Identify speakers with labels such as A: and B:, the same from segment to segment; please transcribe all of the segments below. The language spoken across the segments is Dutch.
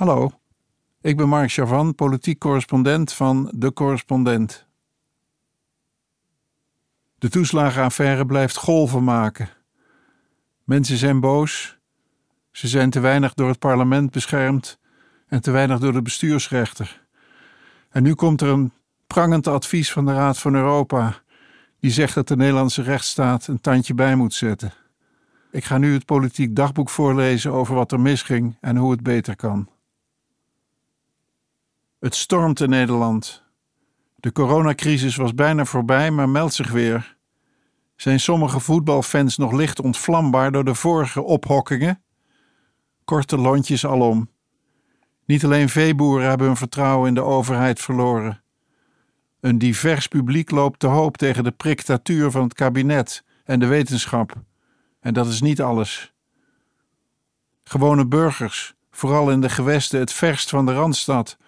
A: Hallo, ik ben Mark Chavan, politiek correspondent van De Correspondent. De toeslagenaffaire blijft golven maken. Mensen zijn boos, ze zijn te weinig door het parlement beschermd en te weinig door de bestuursrechter. En nu komt er een prangend advies van de Raad van Europa, die zegt dat de Nederlandse rechtsstaat een tandje bij moet zetten. Ik ga nu het politiek dagboek voorlezen over wat er misging en hoe het beter kan. Het stormt in Nederland. De coronacrisis was bijna voorbij, maar meldt zich weer. Zijn sommige voetbalfans nog licht ontvlambaar door de vorige ophokkingen? Korte lontjes alom. Niet alleen veeboeren hebben hun vertrouwen in de overheid verloren. Een divers publiek loopt te hoop tegen de priktatuur van het kabinet en de wetenschap. En dat is niet alles. Gewone burgers, vooral in de gewesten het verst van de randstad,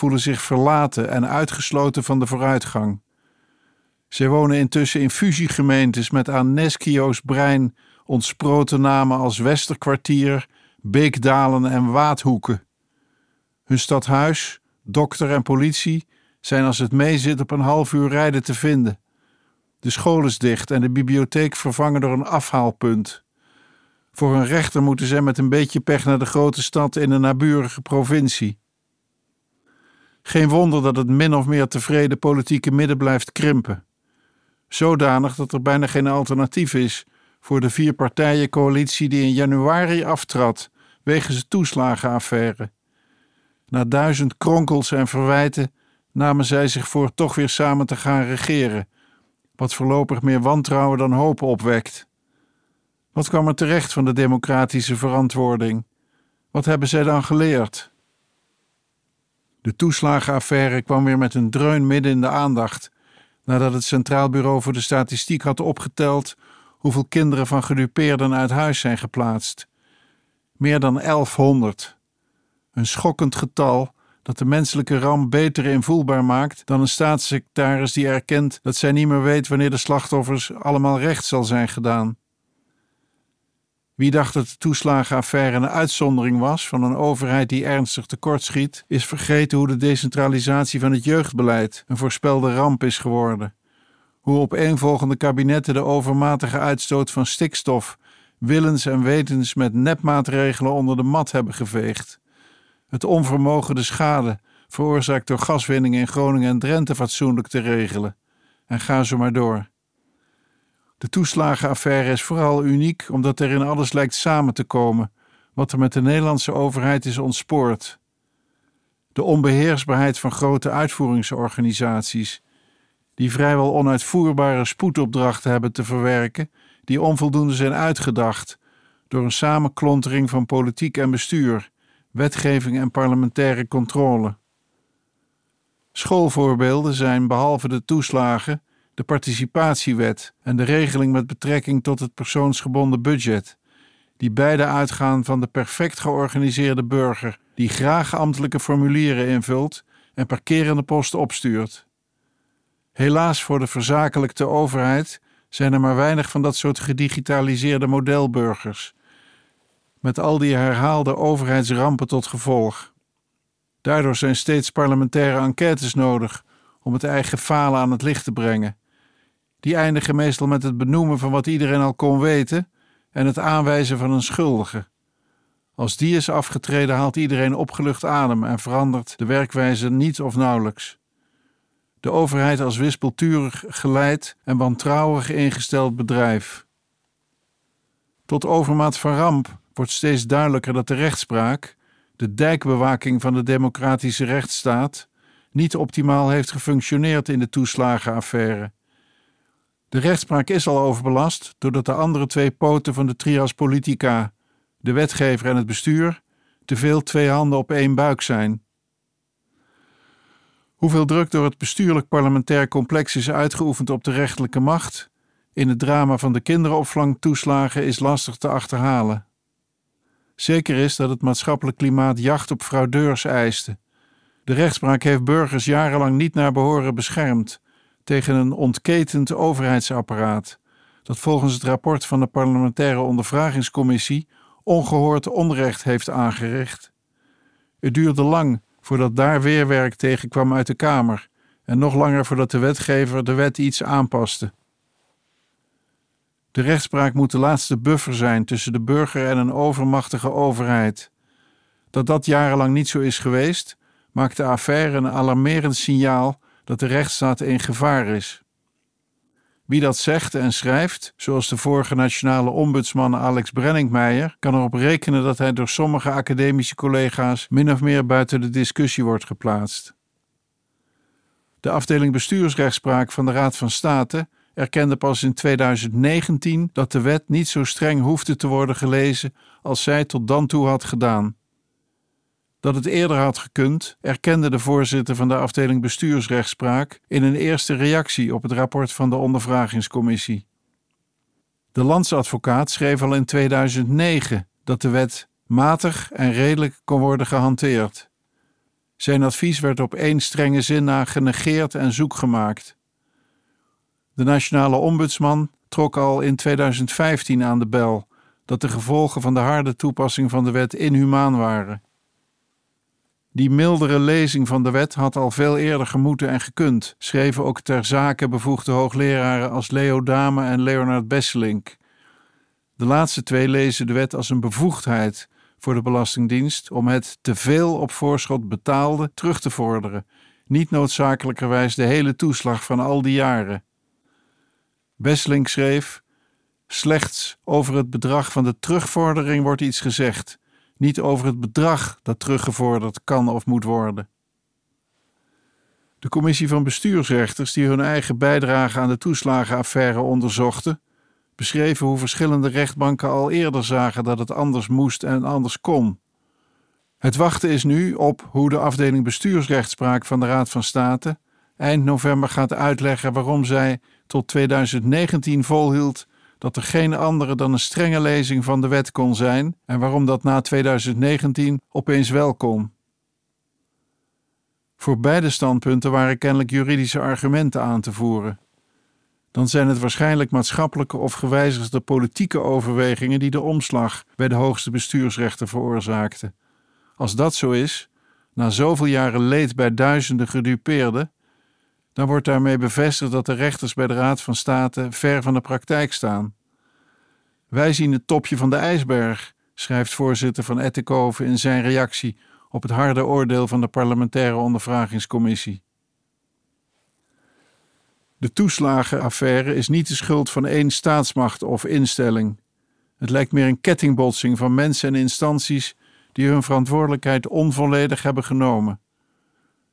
A: voelen zich verlaten en uitgesloten van de vooruitgang. Zij wonen intussen in fusiegemeentes met aan Neskio's brein ontsproten namen als Westerkwartier, Beekdalen en Waadhoeken. Hun stadhuis, dokter en politie zijn als het meezit op een half uur rijden te vinden. De school is dicht en de bibliotheek vervangen door een afhaalpunt. Voor een rechter moeten zij met een beetje pech naar de grote stad in een naburige provincie. Geen wonder dat het min of meer tevreden politieke midden blijft krimpen. Zodanig dat er bijna geen alternatief is voor de vier partijencoalitie die in januari aftrad wegens de toeslagenaffaire. Na duizend kronkels en verwijten namen zij zich voor toch weer samen te gaan regeren, wat voorlopig meer wantrouwen dan hoop opwekt. Wat kwam er terecht van de democratische verantwoording? Wat hebben zij dan geleerd? De toeslagenaffaire kwam weer met een dreun midden in de aandacht, nadat het Centraal Bureau voor de Statistiek had opgeteld hoeveel kinderen van gedupeerden uit huis zijn geplaatst. Meer dan 1100. Een schokkend getal dat de menselijke ramp beter invoelbaar maakt dan een staatssecretaris die erkent dat zij niet meer weet wanneer de slachtoffers allemaal recht zal zijn gedaan. Wie dacht dat de toeslagenaffaire een uitzondering was van een overheid die ernstig tekortschiet, is vergeten hoe de decentralisatie van het jeugdbeleid een voorspelde ramp is geworden. Hoe opeenvolgende kabinetten de overmatige uitstoot van stikstof willens en wetens met nepmaatregelen onder de mat hebben geveegd. Het onvermogen de schade veroorzaakt door gaswinning in Groningen en Drenthe fatsoenlijk te regelen. En ga zo maar door. De toeslagenaffaire is vooral uniek omdat erin alles lijkt samen te komen, wat er met de Nederlandse overheid is ontspoord. De onbeheersbaarheid van grote uitvoeringsorganisaties, die vrijwel onuitvoerbare spoedopdrachten hebben te verwerken, die onvoldoende zijn uitgedacht door een samenklontering van politiek en bestuur, wetgeving en parlementaire controle. Schoolvoorbeelden zijn behalve de toeslagen de participatiewet en de regeling met betrekking tot het persoonsgebonden budget, die beide uitgaan van de perfect georganiseerde burger die graag ambtelijke formulieren invult en parkerende posten opstuurt. Helaas voor de verzakelijkte overheid zijn er maar weinig van dat soort gedigitaliseerde modelburgers, met al die herhaalde overheidsrampen tot gevolg. Daardoor zijn steeds parlementaire enquêtes nodig om het eigen falen aan het licht te brengen die eindigen meestal met het benoemen van wat iedereen al kon weten en het aanwijzen van een schuldige. Als die is afgetreden, haalt iedereen opgelucht adem en verandert de werkwijze niet of nauwelijks. De overheid als wispelturig geleid en wantrouwig ingesteld bedrijf. Tot overmaat van ramp wordt steeds duidelijker dat de rechtspraak, de dijkbewaking van de democratische rechtsstaat, niet optimaal heeft gefunctioneerd in de toeslagenaffaire de rechtspraak is al overbelast doordat de andere twee poten van de trias politica, de wetgever en het bestuur, te veel twee handen op één buik zijn. Hoeveel druk door het bestuurlijk parlementair complex is uitgeoefend op de rechterlijke macht in het drama van de kinderopvangtoeslagen is lastig te achterhalen. Zeker is dat het maatschappelijk klimaat jacht op fraudeurs eiste. De rechtspraak heeft burgers jarenlang niet naar behoren beschermd tegen een ontketend overheidsapparaat, dat volgens het rapport van de parlementaire ondervragingscommissie ongehoord onrecht heeft aangericht. Het duurde lang voordat daar weerwerk tegen kwam uit de Kamer en nog langer voordat de wetgever de wet iets aanpaste. De rechtspraak moet de laatste buffer zijn tussen de burger en een overmachtige overheid. Dat dat jarenlang niet zo is geweest, maakt de affaire een alarmerend signaal dat de rechtsstaat in gevaar is. Wie dat zegt en schrijft, zoals de vorige nationale ombudsman Alex Brenningmeijer, kan erop rekenen dat hij door sommige academische collega's min of meer buiten de discussie wordt geplaatst. De afdeling bestuursrechtspraak van de Raad van State erkende pas in 2019 dat de wet niet zo streng hoefde te worden gelezen als zij tot dan toe had gedaan. Dat het eerder had gekund, erkende de voorzitter van de afdeling bestuursrechtspraak in een eerste reactie op het rapport van de ondervragingscommissie. De landsadvocaat schreef al in 2009 dat de wet matig en redelijk kon worden gehanteerd. Zijn advies werd op één strenge zin na genegeerd en zoek gemaakt. De nationale ombudsman trok al in 2015 aan de bel dat de gevolgen van de harde toepassing van de wet inhumaan waren. Die mildere lezing van de wet had al veel eerder gemoeten en gekund, schreven ook ter zake bevoegde hoogleraren als Leo Dame en Leonard Besselink. De laatste twee lezen de wet als een bevoegdheid voor de Belastingdienst om het te veel op voorschot betaalde terug te vorderen, niet noodzakelijkerwijs de hele toeslag van al die jaren. Besselink schreef: Slechts over het bedrag van de terugvordering wordt iets gezegd niet over het bedrag dat teruggevorderd kan of moet worden. De commissie van bestuursrechters, die hun eigen bijdrage aan de toeslagenaffaire onderzochten, beschreven hoe verschillende rechtbanken al eerder zagen dat het anders moest en anders kon. Het wachten is nu op hoe de afdeling bestuursrechtspraak van de Raad van State eind november gaat uitleggen waarom zij tot 2019 volhield dat er geen andere dan een strenge lezing van de wet kon zijn en waarom dat na 2019 opeens wel kon. Voor beide standpunten waren kennelijk juridische argumenten aan te voeren. Dan zijn het waarschijnlijk maatschappelijke of gewijzigde politieke overwegingen die de omslag bij de hoogste bestuursrechter veroorzaakten. Als dat zo is, na zoveel jaren leed bij duizenden gedupeerden, dan wordt daarmee bevestigd dat de rechters bij de Raad van State ver van de praktijk staan. Wij zien het topje van de ijsberg, schrijft voorzitter van Ettenkoven in zijn reactie op het harde oordeel van de parlementaire ondervragingscommissie. De toeslagenaffaire is niet de schuld van één staatsmacht of instelling. Het lijkt meer een kettingbotsing van mensen en instanties die hun verantwoordelijkheid onvolledig hebben genomen.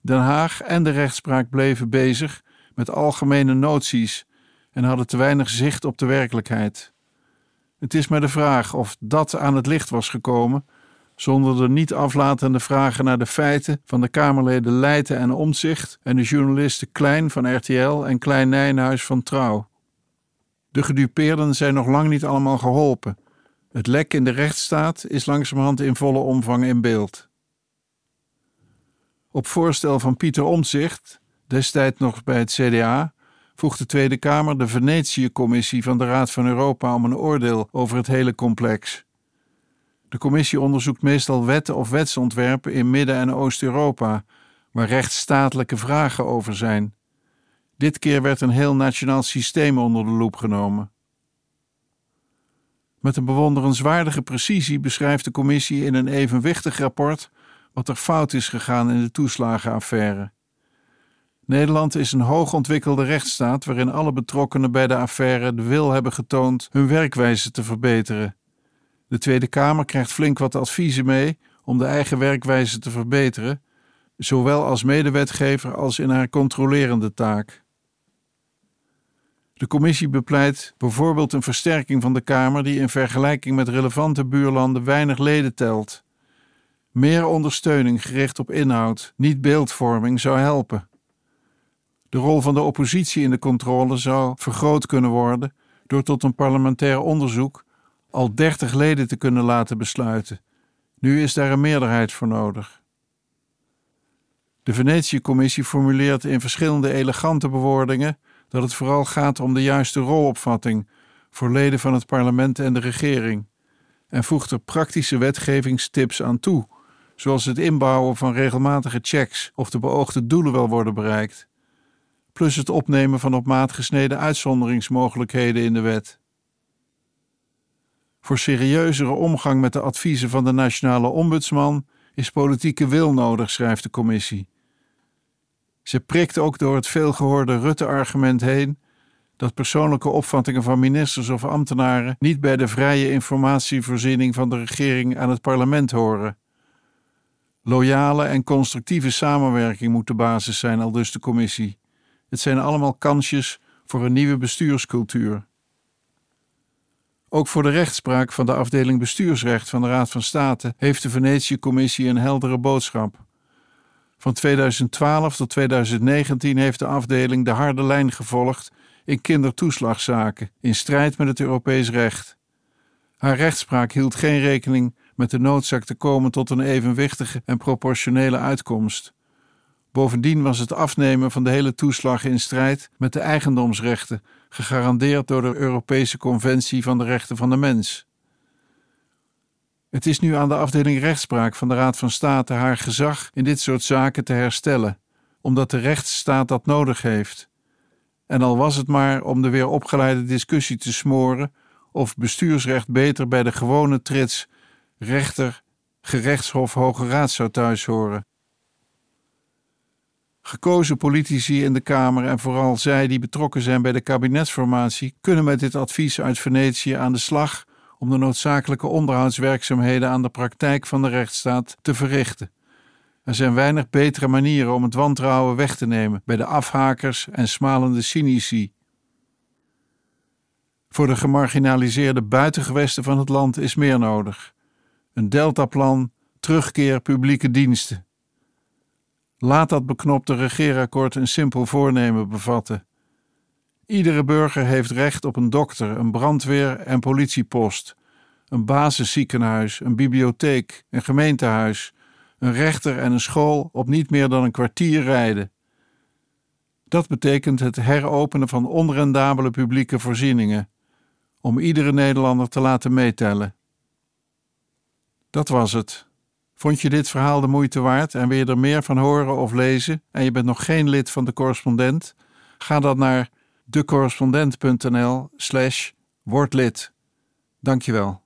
A: Den Haag en de rechtspraak bleven bezig met algemene noties en hadden te weinig zicht op de werkelijkheid. Het is maar de vraag of dat aan het licht was gekomen, zonder de niet aflatende vragen naar de feiten van de Kamerleden Leijten en Omzicht en de journalisten Klein van RTL en Klein Nijnhuis van Trouw. De gedupeerden zijn nog lang niet allemaal geholpen. Het lek in de rechtsstaat is langzamerhand in volle omvang in beeld. Op voorstel van Pieter Omtzigt, destijds nog bij het CDA, vroeg de Tweede Kamer de Venetië-commissie van de Raad van Europa om een oordeel over het hele complex. De commissie onderzoekt meestal wetten of wetsontwerpen in Midden- en Oost-Europa, waar rechtsstatelijke vragen over zijn. Dit keer werd een heel nationaal systeem onder de loep genomen. Met een bewonderenswaardige precisie beschrijft de commissie in een evenwichtig rapport wat er fout is gegaan in de toeslagenaffaire. Nederland is een hoogontwikkelde rechtsstaat waarin alle betrokkenen bij de affaire de wil hebben getoond hun werkwijze te verbeteren. De Tweede Kamer krijgt flink wat adviezen mee om de eigen werkwijze te verbeteren, zowel als medewetgever als in haar controlerende taak. De commissie bepleit bijvoorbeeld een versterking van de Kamer die in vergelijking met relevante buurlanden weinig leden telt. Meer ondersteuning gericht op inhoud, niet beeldvorming, zou helpen. De rol van de oppositie in de controle zou vergroot kunnen worden door tot een parlementair onderzoek al dertig leden te kunnen laten besluiten. Nu is daar een meerderheid voor nodig. De Venetië-commissie formuleert in verschillende elegante bewoordingen dat het vooral gaat om de juiste rolopvatting voor leden van het parlement en de regering, en voegt er praktische wetgevingstips aan toe zoals het inbouwen van regelmatige checks of de beoogde doelen wel worden bereikt, plus het opnemen van op maat gesneden uitzonderingsmogelijkheden in de wet. Voor serieuzere omgang met de adviezen van de nationale ombudsman is politieke wil nodig, schrijft de commissie. Ze prikt ook door het veelgehoorde Rutte-argument heen dat persoonlijke opvattingen van ministers of ambtenaren niet bij de vrije informatievoorziening van de regering aan het parlement horen. Loyale en constructieve samenwerking moet de basis zijn, al dus de commissie. Het zijn allemaal kansjes voor een nieuwe bestuurscultuur. Ook voor de rechtspraak van de afdeling bestuursrecht van de Raad van State heeft de Venetië-commissie een heldere boodschap. Van 2012 tot 2019 heeft de afdeling de harde lijn gevolgd in kindertoeslagzaken, in strijd met het Europees recht. Haar rechtspraak hield geen rekening met de noodzaak te komen tot een evenwichtige en proportionele uitkomst. Bovendien was het afnemen van de hele toeslag in strijd met de eigendomsrechten, gegarandeerd door de Europese Conventie van de Rechten van de Mens. Het is nu aan de afdeling rechtspraak van de Raad van State haar gezag in dit soort zaken te herstellen, omdat de rechtsstaat dat nodig heeft. En al was het maar om de weer opgeleide discussie te smoren of bestuursrecht beter bij de gewone trits rechter, gerechtshof, hoge raad zou thuis horen. Gekozen politici in de Kamer en vooral zij die betrokken zijn bij de kabinetsformatie kunnen met dit advies uit Venetië aan de slag om de noodzakelijke onderhoudswerkzaamheden aan de praktijk van de rechtsstaat te verrichten. Er zijn weinig betere manieren om het wantrouwen weg te nemen bij de afhakers en smalende cynici. Voor de gemarginaliseerde buitengewesten van het land is meer nodig. Een deltaplan, terugkeer publieke diensten. Laat dat beknopte regeerakkoord een simpel voornemen bevatten. Iedere burger heeft recht op een dokter, een brandweer en politiepost, een basisziekenhuis, een bibliotheek, een gemeentehuis, een rechter en een school op niet meer dan een kwartier rijden. Dat betekent het heropenen van onrendabele publieke voorzieningen, om iedere Nederlander te laten meetellen. Dat was het. Vond je dit verhaal de moeite waard en wil je er meer van horen of lezen en je bent nog geen lid van de correspondent? Ga dan naar decorrespondent.nl slash wordlid. Dankjewel.